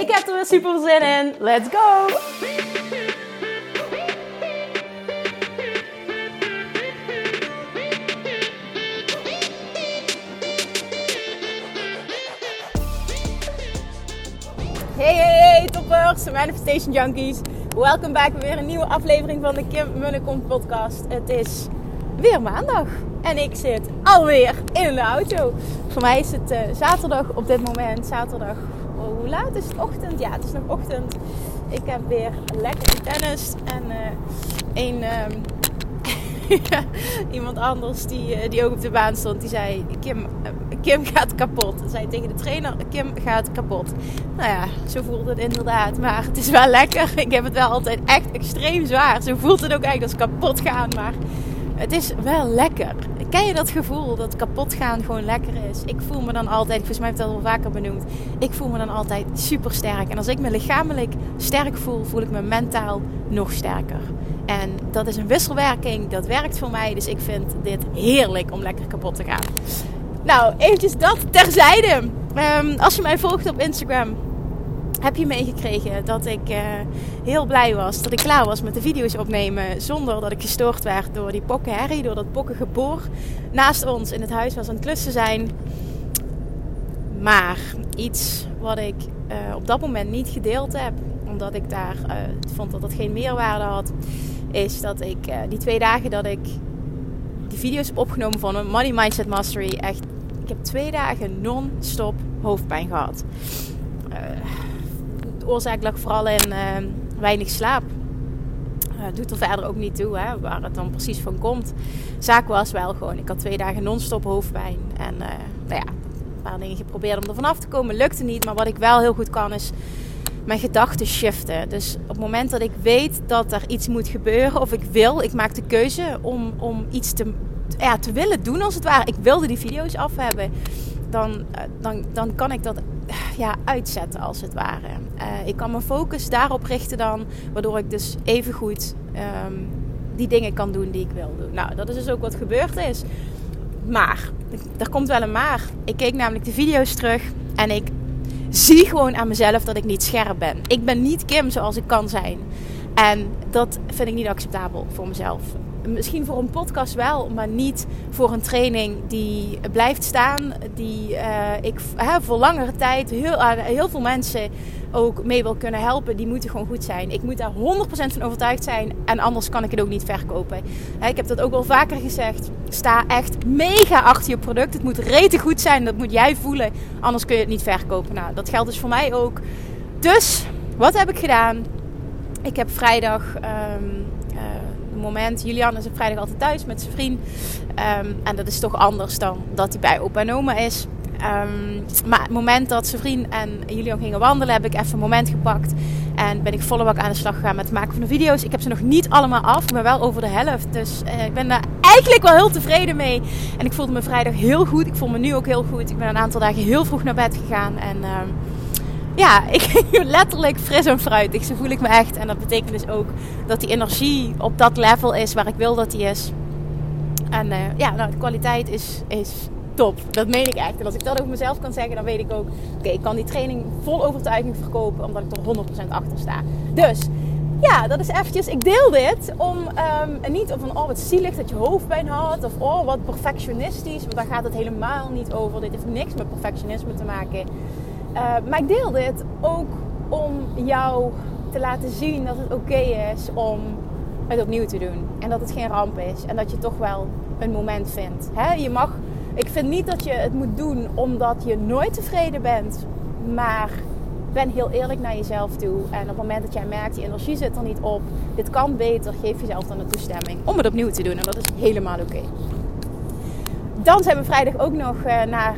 Ik heb er weer super zin in. Let's go! Hey, hey, hey, toppers, Manifestation Junkies. Welkom bij weer een nieuwe aflevering van de Kim Munnekom podcast. Het is weer maandag en ik zit alweer in de auto. Voor mij is het uh, zaterdag op dit moment, zaterdag hoe laat is het? Ochtend? Ja, het is nog ochtend. Ik heb weer lekker tennis en een, um, iemand anders die, uh, die ook op de baan stond, die zei: Kim, uh, Kim gaat kapot. Zei tegen de trainer: Kim gaat kapot. Nou ja, zo voelt het inderdaad. Maar het is wel lekker. Ik heb het wel altijd echt extreem zwaar. Zo voelt het ook eigenlijk als kapot gaan. Maar het is wel lekker. Ken je dat gevoel dat kapot gaan gewoon lekker is? Ik voel me dan altijd, volgens mij heb ik dat al vaker benoemd, ik voel me dan altijd super sterk. En als ik me lichamelijk sterk voel, voel ik me mentaal nog sterker. En dat is een wisselwerking, dat werkt voor mij. Dus ik vind dit heerlijk om lekker kapot te gaan. Nou, eventjes dat terzijde. Um, als je mij volgt op Instagram, heb je meegekregen dat ik uh, heel blij was dat ik klaar was met de video's opnemen. Zonder dat ik gestoord werd door die pokkenherrie, door dat pokkengeboor naast ons in het huis was aan het klussen zijn. Maar iets wat ik uh, op dat moment niet gedeeld heb, omdat ik daar uh, vond dat dat geen meerwaarde had, is dat ik die twee dagen dat ik die video's heb opgenomen van een Money Mindset Mastery, echt, ik heb twee dagen non-stop hoofdpijn gehad oorzaak lag vooral in uh, weinig slaap. Uh, doet er verder ook niet toe hè, waar het dan precies van komt. Zaak was wel gewoon, ik had twee dagen non-stop hoofdpijn. En uh, nou ja, een paar dingen geprobeerd om er vanaf te komen. Lukte niet, maar wat ik wel heel goed kan is mijn gedachten shiften. Dus op het moment dat ik weet dat er iets moet gebeuren of ik wil, ik maak de keuze om, om iets te, ja, te willen doen als het ware. Ik wilde die video's af hebben. Dan, dan, dan kan ik dat ja, uitzetten als het ware. Uh, ik kan mijn focus daarop richten dan, waardoor ik dus even goed um, die dingen kan doen die ik wil doen. Nou, dat is dus ook wat gebeurd is. Maar, er komt wel een maar. Ik keek namelijk de video's terug en ik zie gewoon aan mezelf dat ik niet scherp ben. Ik ben niet Kim zoals ik kan zijn. En dat vind ik niet acceptabel voor mezelf misschien voor een podcast wel, maar niet voor een training die blijft staan. Die uh, ik hè, voor langere tijd heel, uh, heel veel mensen ook mee wil kunnen helpen. Die moeten gewoon goed zijn. Ik moet daar 100% van overtuigd zijn. En anders kan ik het ook niet verkopen. Hè, ik heb dat ook wel vaker gezegd. Sta echt mega achter je product. Het moet rete goed zijn. Dat moet jij voelen. Anders kun je het niet verkopen. Nou, dat geldt dus voor mij ook. Dus, wat heb ik gedaan? Ik heb vrijdag... Um, moment. Julian is op vrijdag altijd thuis met zijn vriend. Um, en dat is toch anders dan dat hij bij opa en oma is. Um, maar het moment dat zijn vriend en Julian gingen wandelen, heb ik even een moment gepakt. En ben ik volle bak aan de slag gegaan met het maken van de video's. Ik heb ze nog niet allemaal af, maar wel over de helft. Dus uh, ik ben daar eigenlijk wel heel tevreden mee. En ik voelde me vrijdag heel goed. Ik voel me nu ook heel goed. Ik ben een aantal dagen heel vroeg naar bed gegaan. En uh, ja, ik letterlijk fris en fruitig. Zo voel ik me echt. En dat betekent dus ook dat die energie op dat level is waar ik wil dat die is. En uh, ja, nou, de kwaliteit is, is top. Dat meen ik echt. En als ik dat over mezelf kan zeggen, dan weet ik ook... Oké, ik kan die training vol overtuiging verkopen, omdat ik er 100% achter sta. Dus, ja, dat is eventjes... Ik deel dit om um, niet van... Oh, wat zielig dat je hoofdpijn had. Of oh, wat perfectionistisch. Want daar gaat het helemaal niet over. Dit heeft niks met perfectionisme te maken. Uh, maar ik deel dit ook om jou te laten zien dat het oké is om het opnieuw te doen. En dat het geen ramp is. En dat je toch wel een moment vindt. Hè? Je mag, ik vind niet dat je het moet doen omdat je nooit tevreden bent. Maar ben heel eerlijk naar jezelf toe. En op het moment dat jij merkt, die energie zit er niet op. Dit kan beter. Geef jezelf dan de toestemming om het opnieuw te doen. En dat is helemaal oké. Dan zijn we vrijdag ook nog naar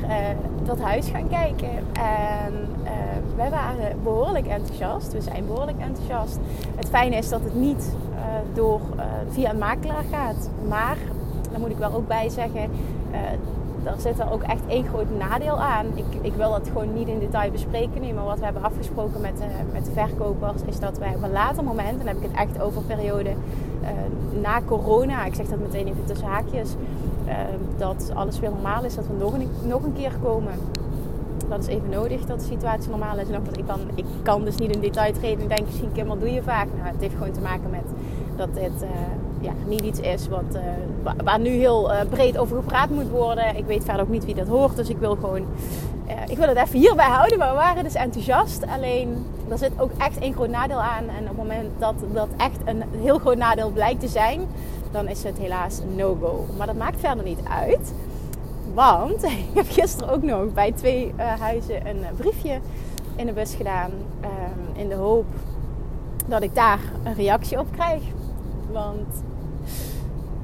dat huis gaan kijken. En wij waren behoorlijk enthousiast. We zijn behoorlijk enthousiast. Het fijne is dat het niet door, via een makelaar gaat. Maar, daar moet ik wel ook bij zeggen er zit er ook echt één groot nadeel aan. Ik, ik wil dat gewoon niet in detail bespreken nu, maar wat we hebben afgesproken met, met de verkopers is dat wij op een later moment, en dan heb ik het echt over periode na corona, ik zeg dat meteen even tussen haakjes, uh, dat alles weer normaal is, dat we nog een, nog een keer komen. Dat is even nodig dat de situatie normaal is. Ik, kan, ik kan dus niet in detail treden en denk misschien Kim, wat doe je vaak? Nou, het heeft gewoon te maken met dat dit ja, niet iets is wat, uh, waar nu heel uh, breed over gepraat moet worden. Ik weet verder ook niet wie dat hoort, dus ik wil gewoon... Ik wil het even hierbij houden, maar we waren dus enthousiast. Alleen, er zit ook echt één groot nadeel aan. En op het moment dat dat echt een heel groot nadeel blijkt te zijn... dan is het helaas no-go. Maar dat maakt verder niet uit. Want ik heb gisteren ook nog bij twee huizen een briefje in de bus gedaan. Ehm, in de hoop dat ik daar een reactie op krijg. Want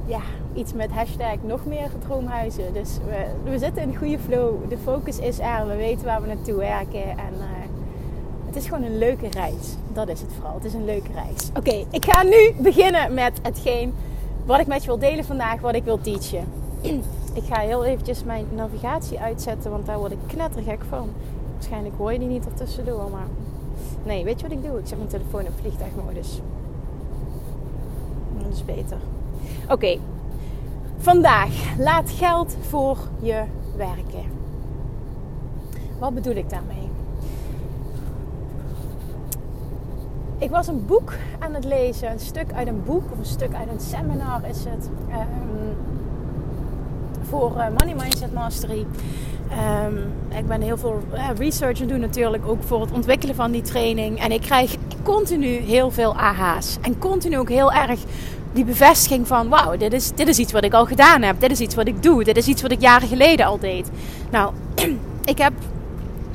ja, iets met hashtag nog meer droomhuizen. Dus we, we zitten in goede flow. De focus is er. We weten waar we naartoe werken. En uh, het is gewoon een leuke reis. Dat is het vooral. Het is een leuke reis. Oké, ik ga nu beginnen met hetgeen wat ik met je wil delen vandaag. Wat ik wil teachen. ik ga heel eventjes mijn navigatie uitzetten. Want daar word ik knettergek van. Waarschijnlijk hoor je die niet ertussendoor. Maar nee, weet je wat ik doe? Ik zet mijn telefoon op vliegtuigmodus. Dat is beter. Oké, vandaag laat geld voor je werken. Wat bedoel ik daarmee? Ik was een boek aan het lezen, een stuk uit een boek of een stuk uit een seminar is het. Um, voor uh, Money Mindset Mastery. Um, ik ben heel veel uh, research aan doen natuurlijk, ook voor het ontwikkelen van die training. En ik krijg continu heel veel AH's. En continu ook heel erg die bevestiging van wauw, dit is, dit is iets wat ik al gedaan heb. Dit is iets wat ik doe. Dit is iets wat ik jaren geleden al deed. Nou, ik heb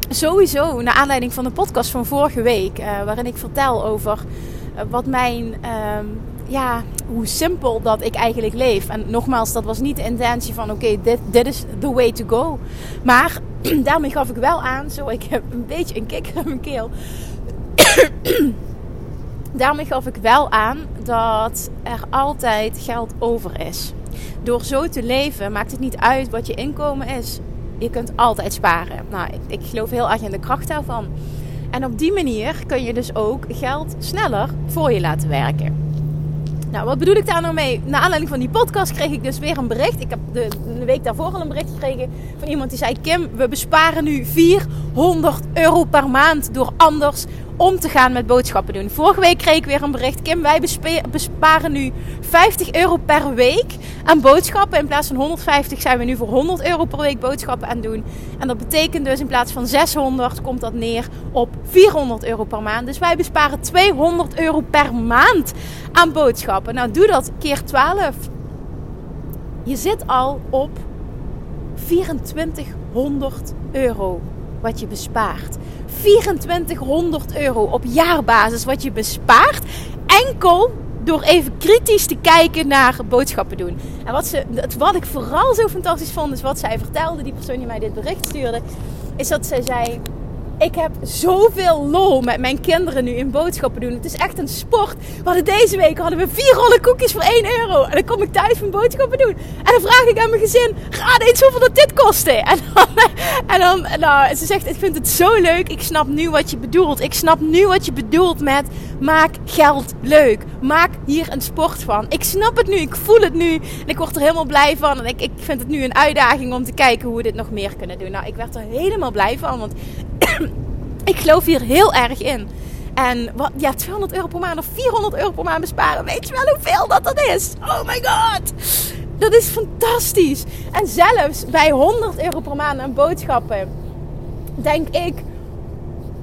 sowieso, naar aanleiding van de podcast van vorige week, uh, waarin ik vertel over uh, wat mijn, uh, ja, hoe simpel dat ik eigenlijk leef. En nogmaals, dat was niet de intentie van oké, dit, dit is the way to go. Maar daarmee gaf ik wel aan, zo ik heb een beetje een kikker in mijn keel daarmee gaf ik wel aan dat er altijd geld over is. Door zo te leven maakt het niet uit wat je inkomen is. Je kunt altijd sparen. Nou, ik, geloof heel erg in de kracht daarvan. En op die manier kun je dus ook geld sneller voor je laten werken. Nou, wat bedoel ik daar nou mee? Na aanleiding van die podcast kreeg ik dus weer een bericht. Ik heb de, de, week daarvoor al een bericht gekregen van iemand die zei: Kim, we besparen nu 400 euro per maand door anders om te gaan met boodschappen doen. Vorige week kreeg ik weer een bericht. Kim, wij besparen nu 50 euro per week aan boodschappen. In plaats van 150 zijn we nu voor 100 euro per week boodschappen aan doen. En dat betekent dus in plaats van 600 komt dat neer op 400 euro per maand. Dus wij besparen 200 euro per maand aan boodschappen. Nou, doe dat keer 12. Je zit al op 2400 euro wat je bespaart. 2400 euro op jaarbasis wat je bespaart. Enkel door even kritisch te kijken naar boodschappen doen. En wat, ze, wat ik vooral zo fantastisch vond, is wat zij vertelde, die persoon die mij dit bericht stuurde, is dat zij zei ik heb zoveel lol met mijn kinderen nu in boodschappen doen. Het is echt een sport. We hadden deze week hadden we vier rollen koekjes voor 1 euro. En dan kom ik thuis van boodschappen doen. En dan vraag ik aan mijn gezin: raad eens hoeveel dat dit kostte. En dan, en dan nou, ze zegt: Ik vind het zo leuk. Ik snap nu wat je bedoelt. Ik snap nu wat je bedoelt met maak geld leuk. Maak hier een sport van. Ik snap het nu. Ik voel het nu. En ik word er helemaal blij van. En ik, ik vind het nu een uitdaging om te kijken hoe we dit nog meer kunnen doen. Nou, ik werd er helemaal blij van. Want ik geloof hier heel erg in. En wat, ja, 200 euro per maand of 400 euro per maand besparen. Weet je wel hoeveel dat dat is? Oh my god. Dat is fantastisch. En zelfs bij 100 euro per maand aan boodschappen. Denk ik.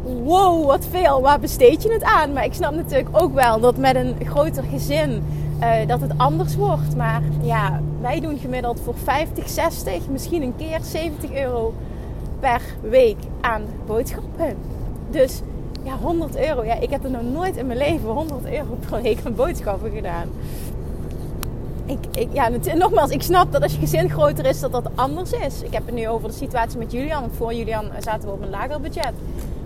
Wow, wat veel. Waar besteed je het aan? Maar ik snap natuurlijk ook wel dat met een groter gezin. Uh, dat het anders wordt. Maar ja, wij doen gemiddeld voor 50, 60, misschien een keer 70 euro per week aan boodschappen. Dus ja, 100 euro. Ja, ik heb er nog nooit in mijn leven 100 euro per week aan boodschappen gedaan. ik, ik, ja, nogmaals, ik snap dat als je gezin groter is, dat dat anders is. Ik heb het nu over de situatie met Julian. Voor Julian zaten we op een lager budget.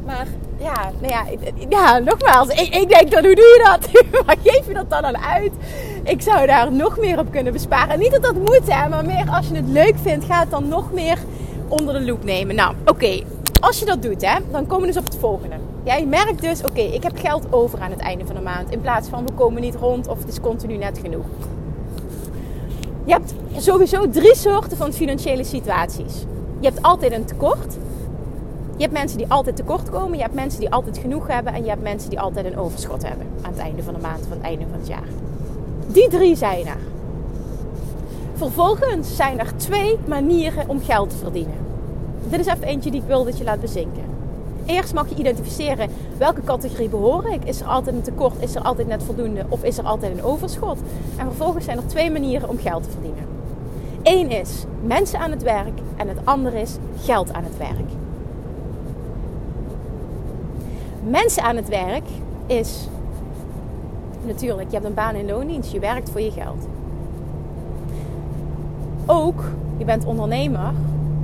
Maar ja, nou ja, ja nogmaals, ik, ik denk dan, hoe doe je dat? Waar geef je dat dan aan uit? Ik zou daar nog meer op kunnen besparen. Niet dat dat moet, hè, maar meer als je het leuk vindt, ga het dan nog meer onder de loep nemen. Nou, oké, als je dat doet, hè, dan komen we dus op het volgende. Jij merkt dus, oké, ik heb geld over aan het einde van de maand. In plaats van we komen niet rond of het is continu net genoeg. Je hebt sowieso drie soorten van financiële situaties. Je hebt altijd een tekort. Je hebt mensen die altijd tekort komen. Je hebt mensen die altijd genoeg hebben. En je hebt mensen die altijd een overschot hebben. Aan het einde van de maand of aan het einde van het jaar. Die drie zijn er. Vervolgens zijn er twee manieren om geld te verdienen. Dit is even eentje die ik wil dat je laat bezinken. Eerst mag je identificeren welke categorie behoor ik. Is er altijd een tekort? Is er altijd net voldoende? Of is er altijd een overschot? En vervolgens zijn er twee manieren om geld te verdienen. Eén is mensen aan het werk en het andere is geld aan het werk. Mensen aan het werk is natuurlijk, je hebt een baan in loondienst, je werkt voor je geld. Ook, je bent ondernemer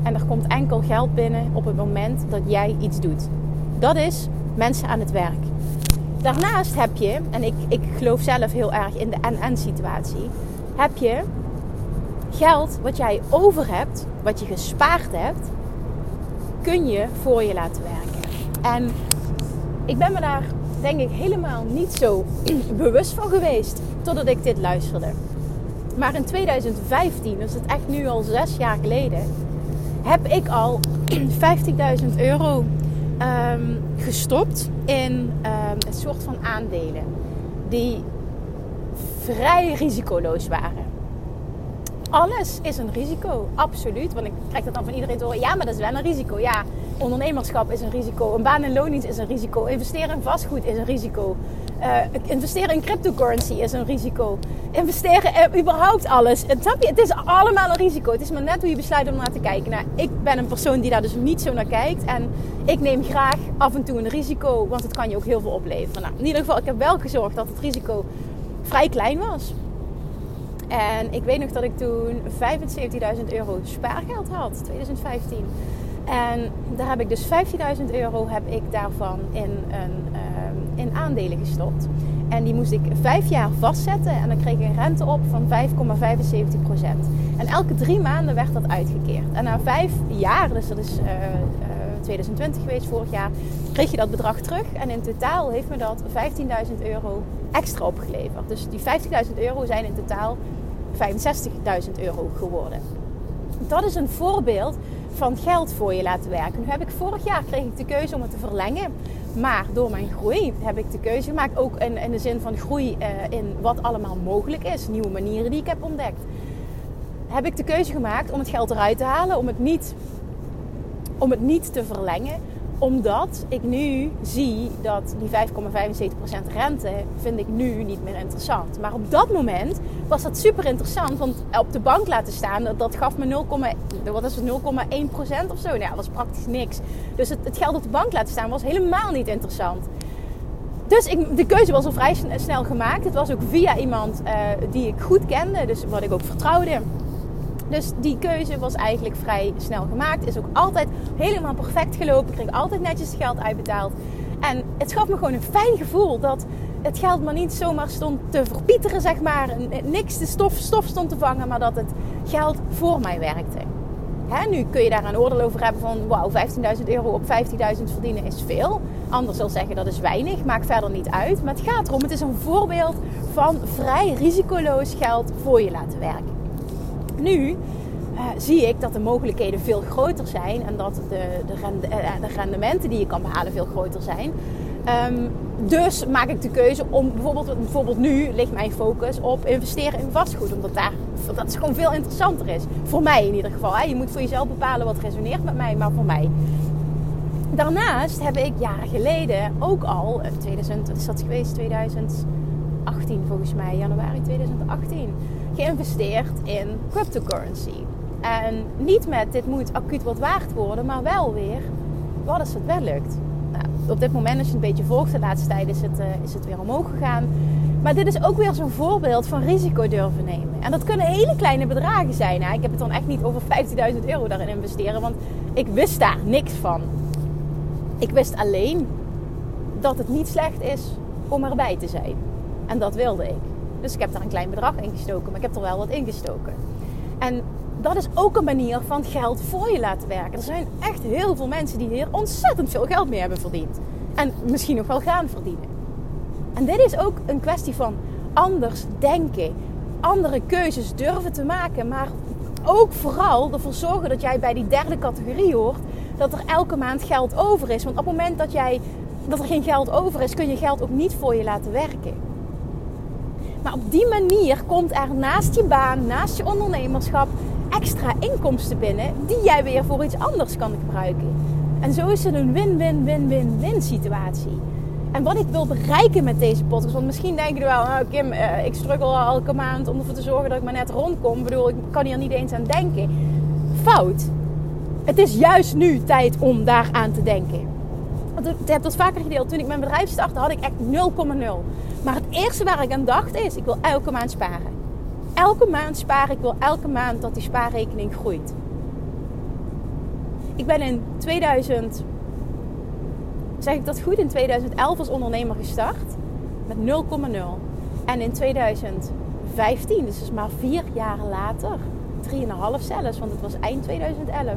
en er komt enkel geld binnen op het moment dat jij iets doet. Dat is mensen aan het werk. Daarnaast heb je, en ik, ik geloof zelf heel erg in de en-en situatie, heb je geld wat jij over hebt, wat je gespaard hebt, kun je voor je laten werken. En ik ben me daar denk ik helemaal niet zo bewust van geweest totdat ik dit luisterde. Maar in 2015, dus het echt nu al zes jaar geleden, heb ik al 50.000 euro ehm, gestopt in um, een soort van aandelen die vrij risicoloos waren. Alles is een risico, absoluut. Want ik krijg dat dan van iedereen te horen. Ja, maar dat is wel een risico. Ja, ondernemerschap is een risico. Een baan in loondienst is een risico. Investeren in vastgoed is een risico. Uh, investeren in cryptocurrency is een risico. Investeren in überhaupt alles. Het, is allemaal een risico. Het is maar net hoe je besluit om naar te kijken. Nou, ik ben een persoon die daar dus niet zo naar kijkt. En ik neem graag af en toe een risico. Want het kan je ook heel veel opleveren. Nou, in ieder geval, ik heb wel gezorgd dat het risico vrij klein was. En ik weet nog dat ik toen 75.000 euro spaargeld had, 2015. En daar heb ik dus 15.000 euro heb ik daarvan in, een, uh, in aandelen gestopt. En die moest ik vijf jaar vastzetten en dan kreeg ik een rente op van 5,75% En elke drie maanden werd dat uitgekeerd. En na vijf jaar, dus dat is uh, uh, 2020 geweest, vorig jaar, kreeg je dat bedrag terug. En in totaal heeft me dat 15.000 euro extra opgeleverd. Dus die 50.000 euro zijn in totaal 65.000 euro geworden. Dat is een voorbeeld van geld voor je laten werken. Nu heb ik vorig jaar kreeg ik de keuze om het te verlengen. Maar door mijn groei heb ik de keuze gemaakt. Ook in, de zin van groei uh, in wat allemaal mogelijk is. Nieuwe manieren die ik heb ontdekt. Heb ik de keuze gemaakt om het geld eruit te halen. Om het niet, om het niet te verlengen omdat ik nu zie dat die 5,75% rente vind ik nu niet meer interessant. Maar op dat moment was dat super interessant. Want op de bank laten staan, dat gaf me 0, wat is het, 0,1% of zo. Nou, dat was praktisch niks. Dus het, geld op de bank laten staan was helemaal niet interessant. Dus ik, de keuze was al vrij snel gemaakt. Het was ook via iemand uh, die ik goed kende, dus wat ik ook vertrouwde. Dus die keuze was eigenlijk vrij snel gemaakt. Is ook altijd helemaal perfect gelopen. Ik kreeg altijd netjes geld uitbetaald. En het gaf me gewoon een fijn gevoel dat het geld maar niet zomaar stond te verpieteren, zeg maar. Niks de stof, stof stond te vangen, maar dat het geld voor mij werkte. Hè, nu kun je daar een oordeel over hebben van wauw, 15.000 euro op 15.000 verdienen is veel. Anders zal zeggen dat is weinig, maakt verder niet uit. Maar het gaat erom, het is een voorbeeld van vrij risicoloos geld voor je laten werken nu uh, zie ik dat de mogelijkheden veel groter zijn en dat de, de, de rendementen die je kan behalen veel groter zijn. Um, dus maak ik de keuze om bijvoorbeeld, bijvoorbeeld nu ligt mijn focus op investeren in vastgoed. Omdat daar, dat gewoon veel interessanter is. Voor mij in ieder geval. Hè. Je moet voor jezelf bepalen wat resoneert met mij, maar voor mij. Daarnaast heb ik jaren geleden ook al, 2000, wat is dat geweest? 2018 volgens mij, januari 2018 geïnvesteerd in cryptocurrency. En niet met dit moet acuut wat waard worden, maar wel weer wat als het wel lukt. Nou, op dit moment, als je een beetje volgt de laatste tijd, is het, uh, is het weer omhoog gegaan. Maar dit is ook weer zo'n voorbeeld van risico durven nemen. En dat kunnen hele kleine bedragen zijn. Hè? Ik heb het dan echt niet over 15.000 euro daarin investeren, want ik wist daar niks van. Ik wist alleen dat het niet slecht is om erbij te zijn. En dat wilde ik. Dus ik heb daar een klein bedrag in gestoken, maar ik heb er wel wat in gestoken. En dat is ook een manier van geld voor je laten werken. Er zijn echt heel veel mensen die hier ontzettend veel geld mee hebben verdiend. En misschien nog wel gaan verdienen. En dit is ook een kwestie van anders denken. Andere keuzes durven te maken. Maar ook vooral ervoor zorgen dat jij bij die derde categorie hoort. Dat er elke maand geld over is. Want op het moment dat, jij, dat er geen geld over is, kun je geld ook niet voor je laten werken. Maar op die manier komt er naast je baan, naast je ondernemerschap, extra inkomsten binnen die jij weer voor iets anders kan gebruiken. En zo is het een win-win-win-win-win situatie. En wat ik wil bereiken met deze podcast, want misschien denk je wel, nou Kim, uh, ik struggle al elke maand om ervoor te zorgen dat ik maar net rondkom. Ik bedoel, ik kan hier niet eens aan denken. Fout. Het is juist nu tijd om daar aan te denken. Want ik heb dat vaker gedeeld. Toen ik mijn bedrijf startte, had ik echt 0,0. Maar het eerste waar ik aan dacht is, ik wil elke maand sparen. Elke maand sparen, ik wil elke maand dat die spaarrekening groeit. Ik ben in 2000, zeg ik dat goed, in 2011 als ondernemer gestart met 0,0. En in 2015, dus, dus maar vier jaar later, 3,5 zelfs, want het was eind 2011,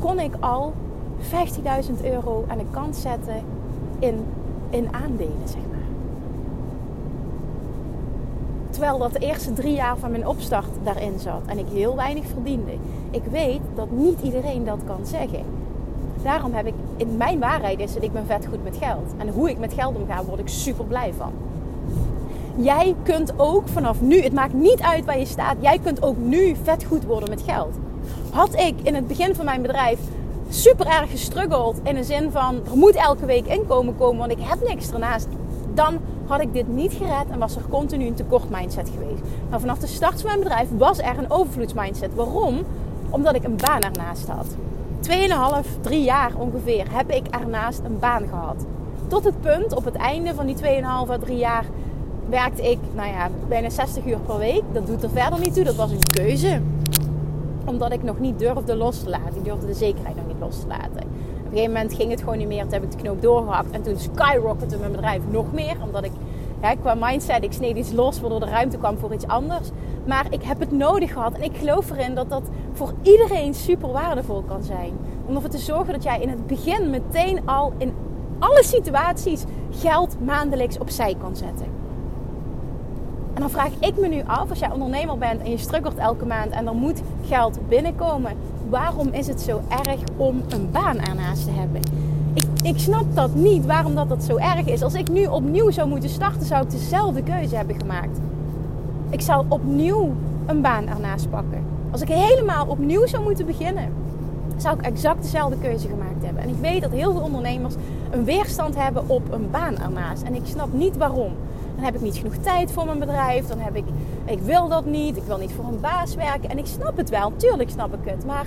kon ik al 15.000 euro aan de kant zetten in, in aandelen, zeg maar. Terwijl dat de eerste drie jaar van mijn opstart daarin zat en ik heel weinig verdiende. Ik weet dat niet iedereen dat kan zeggen. Daarom heb ik, in mijn waarheid is dat ik ben vet goed met geld. En hoe ik met geld omga, word ik super blij van. Jij kunt ook vanaf nu, het maakt niet uit waar je staat, jij kunt ook nu vet goed worden met geld. Had ik in het begin van mijn bedrijf super erg gestruggeld in de zin van er moet elke week inkomen komen, want ik heb niks ernaast, dan had ik dit niet gered en was er continu een tekort mindset geweest. Maar vanaf de start van mijn bedrijf was er een overvloedsmindset. Waarom? Omdat ik een baan ernaast had. 2,5, 3 jaar ongeveer heb ik ernaast een baan gehad. Tot het punt, op het einde van die 2,5 3 jaar, werkte ik nou ja, bijna 60 uur per week. Dat doet er verder niet toe, dat was een keuze. Omdat ik nog niet durfde los te laten. Ik durfde de zekerheid nog niet los te laten. Op een gegeven moment ging het gewoon niet meer. Toen heb ik de knoop doorgehakt. En toen skyrockette mijn bedrijf nog meer. Omdat ik ja, qua mindset, ik sneed iets los waardoor de ruimte kwam voor iets anders. Maar ik heb het nodig gehad. En ik geloof erin dat dat voor iedereen super waardevol kan zijn. Om ervoor te zorgen dat jij in het begin meteen al in alle situaties geld maandelijks opzij kan zetten. En dan vraag ik me nu af, als jij ondernemer bent en je struggelt elke maand en er moet geld binnenkomen, waarom is het zo erg om een baan ernaast te hebben? Ik, ik snap dat niet, waarom dat, dat zo erg is. Als ik nu opnieuw zou moeten starten, zou ik dezelfde keuze hebben gemaakt. Ik zou opnieuw een baan ernaast pakken. Als ik helemaal opnieuw zou moeten beginnen, zou ik exact dezelfde keuze gemaakt hebben. En ik weet dat heel veel ondernemers een weerstand hebben op een baan ernaast. En ik snap niet waarom. Dan heb ik niet genoeg tijd voor mijn bedrijf. Dan heb ik, ik wil dat niet. Ik wil niet voor een baas werken. En ik snap het wel. Tuurlijk snap ik het. Maar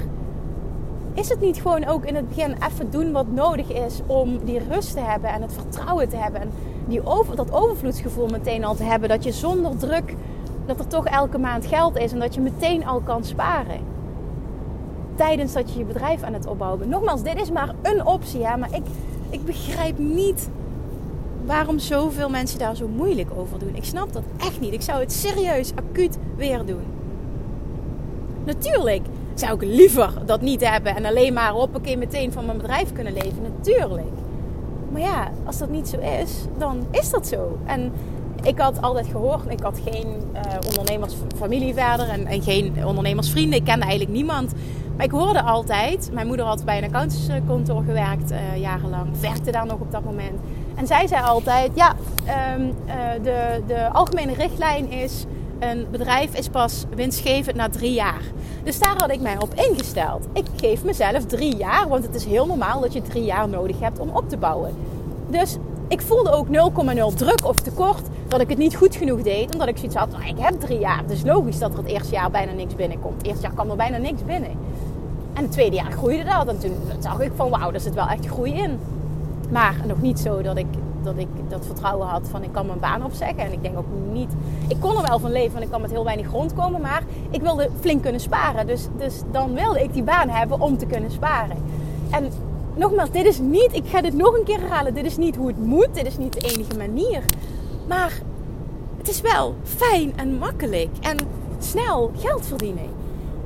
is het niet gewoon ook in het begin even doen wat nodig is om die rust te hebben en het vertrouwen te hebben en die over, dat overvloedsgevoel meteen al te hebben dat je zonder druk dat er toch elke maand geld is en dat je meteen al kan sparen tijdens dat je je bedrijf aan het opbouwen bent. Nogmaals, dit is maar een optie, ja, maar ik, ik begrijp niet waarom zoveel mensen daar zo moeilijk over doen. Ik snap dat echt niet. Ik zou het serieus, acuut weer doen. Natuurlijk zou ik liever dat niet hebben en alleen maar hoppakee meteen van mijn bedrijf kunnen leven. Natuurlijk. Maar ja, als dat niet zo is, dan is dat zo. En ik had altijd gehoord, ik had geen uh, ondernemersfamilie verder en, en, geen ondernemersvrienden. Ik kende eigenlijk niemand. Maar ik hoorde altijd, mijn moeder had bij een accountantskantoor gewerkt uh, jarenlang, werkte daar nog op dat moment. En zij zei altijd, ja, um, uh, de, de algemene richtlijn is, een bedrijf is pas winstgevend na drie jaar. Dus daar had ik mij op ingesteld. Ik geef mezelf drie jaar, want het is heel normaal dat je drie jaar nodig hebt om op te bouwen. Dus ik voelde ook 0,0 druk of tekort dat ik het niet goed genoeg deed. Omdat ik zoiets had, nou, ik heb drie jaar. Dus logisch dat er het eerste jaar bijna niks binnenkomt. Het eerste jaar kwam er bijna niks binnen. En het tweede jaar groeide dat. En toen zag ik van, wauw, daar zit wel echt groei in. Maar nog niet zo dat ik dat ik dat vertrouwen had van ik kan mijn baan opzeggen. En ik denk ook niet. Ik kon er wel van leven, want ik kan met heel weinig rondkomen. Maar ik wilde flink kunnen sparen. Dus, dus dan wilde ik die baan hebben om te kunnen sparen. En nogmaals, dit is niet. Ik ga dit nog een keer herhalen. Dit is niet hoe het moet. Dit is niet de enige manier. Maar het is wel fijn en makkelijk. En snel geld verdienen.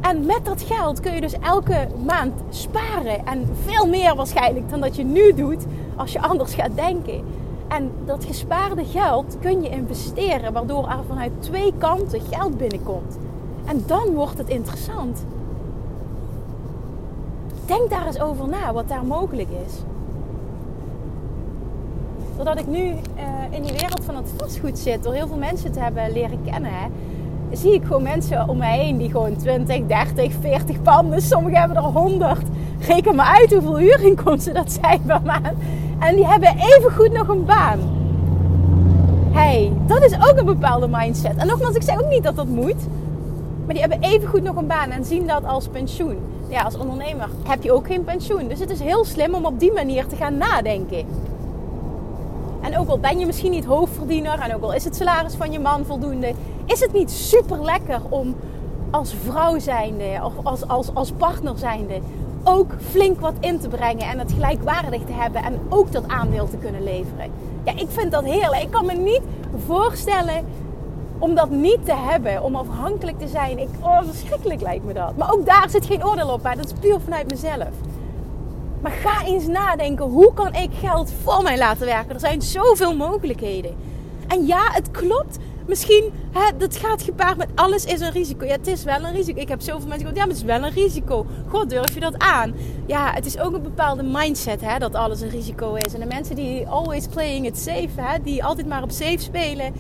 En met dat geld kun je dus elke maand sparen. En veel meer waarschijnlijk dan dat je nu doet als je anders gaat denken. En dat gespaarde geld kun je investeren, waardoor er vanuit twee kanten geld binnenkomt. En dan wordt het interessant. Denk daar eens over na wat daar mogelijk is. Doordat ik nu uh, in die wereld van het vastgoed zit, door heel veel mensen te hebben leren kennen, zie ik gewoon mensen om mij heen die gewoon 20, 30, 40 panden, sommigen hebben er 100. Reken maar uit hoeveel huurinkomsten dat zijn per maand. En die hebben even goed nog een baan. hey, dat is ook een bepaalde mindset. En nogmaals, ik zeg ook niet dat dat moet. Maar die hebben even goed nog een baan en zien dat als pensioen. Ja, als ondernemer heb je ook geen pensioen. Dus het is heel slim om op die manier te gaan nadenken. En ook al ben je misschien niet hoofdverdiener en ook al is het salaris van je man voldoende, is het niet super lekker om als vrouw zijnde of als, als, als partner zijnde ook flink wat in te brengen en het gelijkwaardig te hebben en ook dat aandeel te kunnen leveren. Ja, ik vind dat heerlijk. Ik kan me niet voorstellen om dat niet te hebben, om afhankelijk te zijn. Ik, oh, verschrikkelijk lijkt me dat. Maar ook daar zit geen oordeel op, maar dat is puur vanuit mezelf. Maar ga eens nadenken, hoe kan ik geld voor mij laten werken? Er zijn zoveel mogelijkheden. En ja, het klopt. Misschien, hè, dat gaat gepaard met alles is een risico. Ja, het is wel een risico. Ik heb zoveel mensen gehoord, ja, het is wel een risico. God, durf je dat aan? Ja, het is ook een bepaalde mindset, hè, dat alles een risico is. En de mensen die always playing it safe, hè, die altijd maar op safe spelen,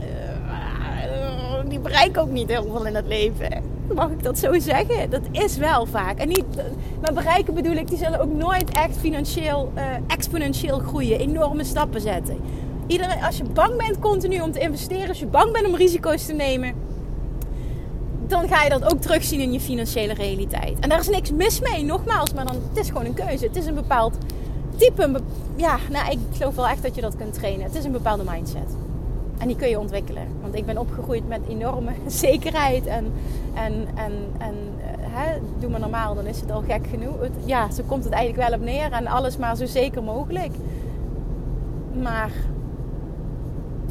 uh, die bereiken ook niet heel veel in het leven. Mag ik dat zo zeggen? Dat is wel vaak. En niet, maar bereiken bedoel ik, die zullen ook nooit echt financieel uh, exponentieel groeien, enorme stappen zetten. Iedereen, als je bang bent continu om te investeren, als je bang bent om risico's te nemen, dan ga je dat ook terugzien in je financiële realiteit. En daar is niks mis mee, nogmaals, maar dan, het is gewoon een keuze. Het is een bepaald type. Een ja, nou, ik geloof wel echt dat je dat kunt trainen. Het is een bepaalde mindset. En die kun je ontwikkelen. Want ik ben opgegroeid met enorme zekerheid. En, en, en, en eh, hè, doe maar normaal, dan is het al gek genoeg. ja, zo komt het eigenlijk wel op neer. En alles maar zo zeker mogelijk. Maar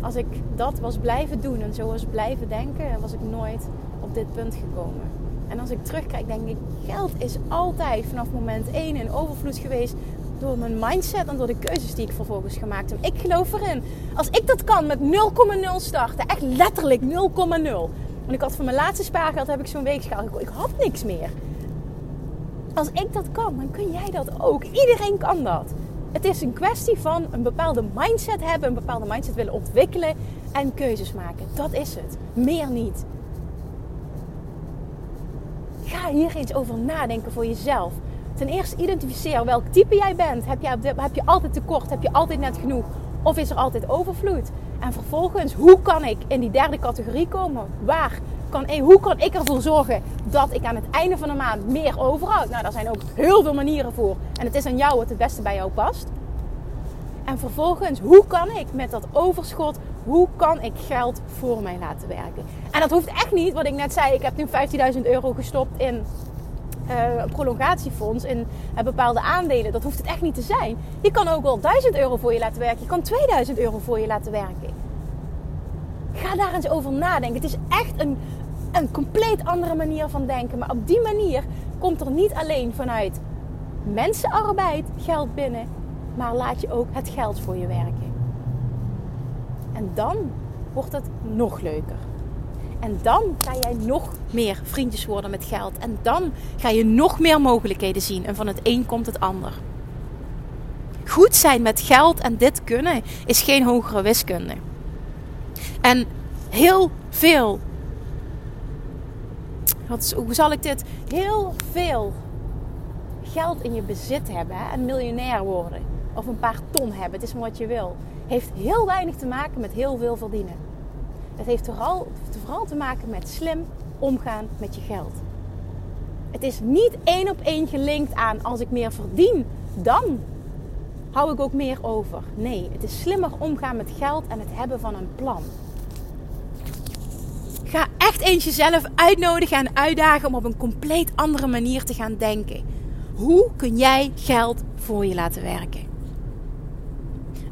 als ik dat was blijven doen en zo was blijven denken, was ik nooit op dit punt gekomen. En als ik terugkijk, denk ik, geld is altijd vanaf moment 1 in overvloed geweest door mijn mindset en door de keuzes die ik vervolgens gemaakt heb. Ik geloof erin. Als ik dat kan met 0,0 starten, echt letterlijk 0,0. Want ik had van mijn laatste spaargeld heb ik zo'n weegschaal. Ik had niks meer. Als ik dat kan, dan kun jij dat ook. Iedereen kan dat. Het is een kwestie van een bepaalde mindset hebben, een bepaalde mindset willen ontwikkelen en keuzes maken. Dat is het. Meer niet. Ga hier eens over nadenken voor jezelf. Ten eerste identificeer welk type jij bent. Heb je, heb je altijd tekort? Heb je altijd net genoeg? Of is er altijd overvloed? En vervolgens, hoe kan ik in die derde categorie komen? Waar kan, hoe kan ik ervoor zorgen dat ik aan het einde van de maand meer overhoud? Nou, daar zijn ook heel veel manieren voor. En het is aan jou wat het beste bij jou past. En vervolgens, hoe kan ik met dat overschot, hoe kan ik geld voor mij laten werken? En dat hoeft echt niet, wat ik net zei, ik heb nu 15.000 euro gestopt in uh, prolongatiefonds, in uh, bepaalde aandelen. Dat hoeft het echt niet te zijn. Je kan ook wel 1000 euro voor je laten werken. Je kan 2000 euro voor je laten werken. Ga daar eens over nadenken. Het is echt een, een compleet andere manier van denken. Maar op die manier komt er niet alleen vanuit mensenarbeid geld binnen, maar laat je ook het geld voor je werken. En dan wordt het nog leuker. En dan ga jij nog meer vriendjes worden met geld. En dan ga je nog meer mogelijkheden zien. En van het een komt het ander. Goed zijn met geld en dit kunnen is geen hogere wiskunde. En heel veel. Wat, hoe zal ik dit? Heel veel geld in je bezit hebben en miljonair worden. Of een paar ton hebben, het is maar wat je wil. Heeft heel weinig te maken met heel veel verdienen. Het heeft vooral te maken met slim omgaan met je geld. Het is niet één op één gelinkt aan als ik meer verdien, dan hou ik ook meer over. Nee, het is slimmer omgaan met geld en het hebben van een plan. Ga echt eens jezelf uitnodigen en uitdagen om op een compleet andere manier te gaan denken. Hoe kun jij geld voor je laten werken?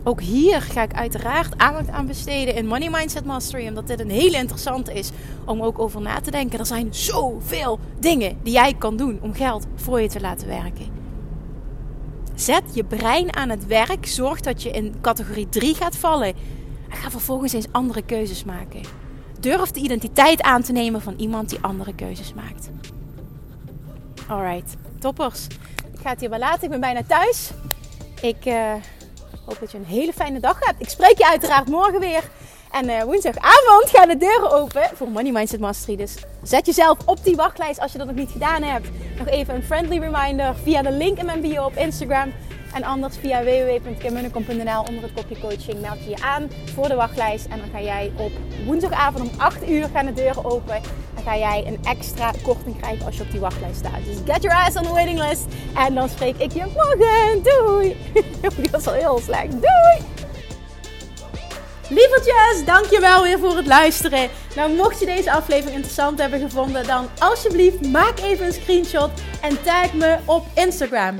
Ook hier ga ik uiteraard aandacht aan besteden in Money Mindset Mastery, omdat dit een hele interessante is om ook over na te denken. Er zijn zoveel dingen die jij kan doen om geld voor je te laten werken. Zet je brein aan het werk, zorg dat je in categorie 3 gaat vallen en ga vervolgens eens andere keuzes maken. Durf de identiteit aan te nemen van iemand die andere keuzes maakt. Alright, toppers. Ik ga het hier wel laten. Ik ben bijna thuis. Ik uh, hoop dat je een hele fijne dag hebt. Ik spreek je uiteraard morgen weer. En uh, woensdagavond gaan de deuren open voor Money Mindset Mastery. Dus zet jezelf op die wachtlijst als je dat nog niet gedaan hebt. Nog even een friendly reminder via de link in mijn bio op Instagram. En anders via www.kimmunnekom.nl onder het kopje coaching meld je je aan voor de wachtlijst. En dan ga jij op woensdagavond om 8 uur gaan de deuren open. Dan ga jij een extra korting krijgen als je op die wachtlijst staat. Dus get your ass on the waiting list. En dan spreek ik je morgen. Doei! Die was al heel slecht. Doei! Lievertjes, dankjewel weer voor het luisteren. Nou, mocht je deze aflevering interessant hebben gevonden, dan alsjeblieft maak even een screenshot en tag me op Instagram.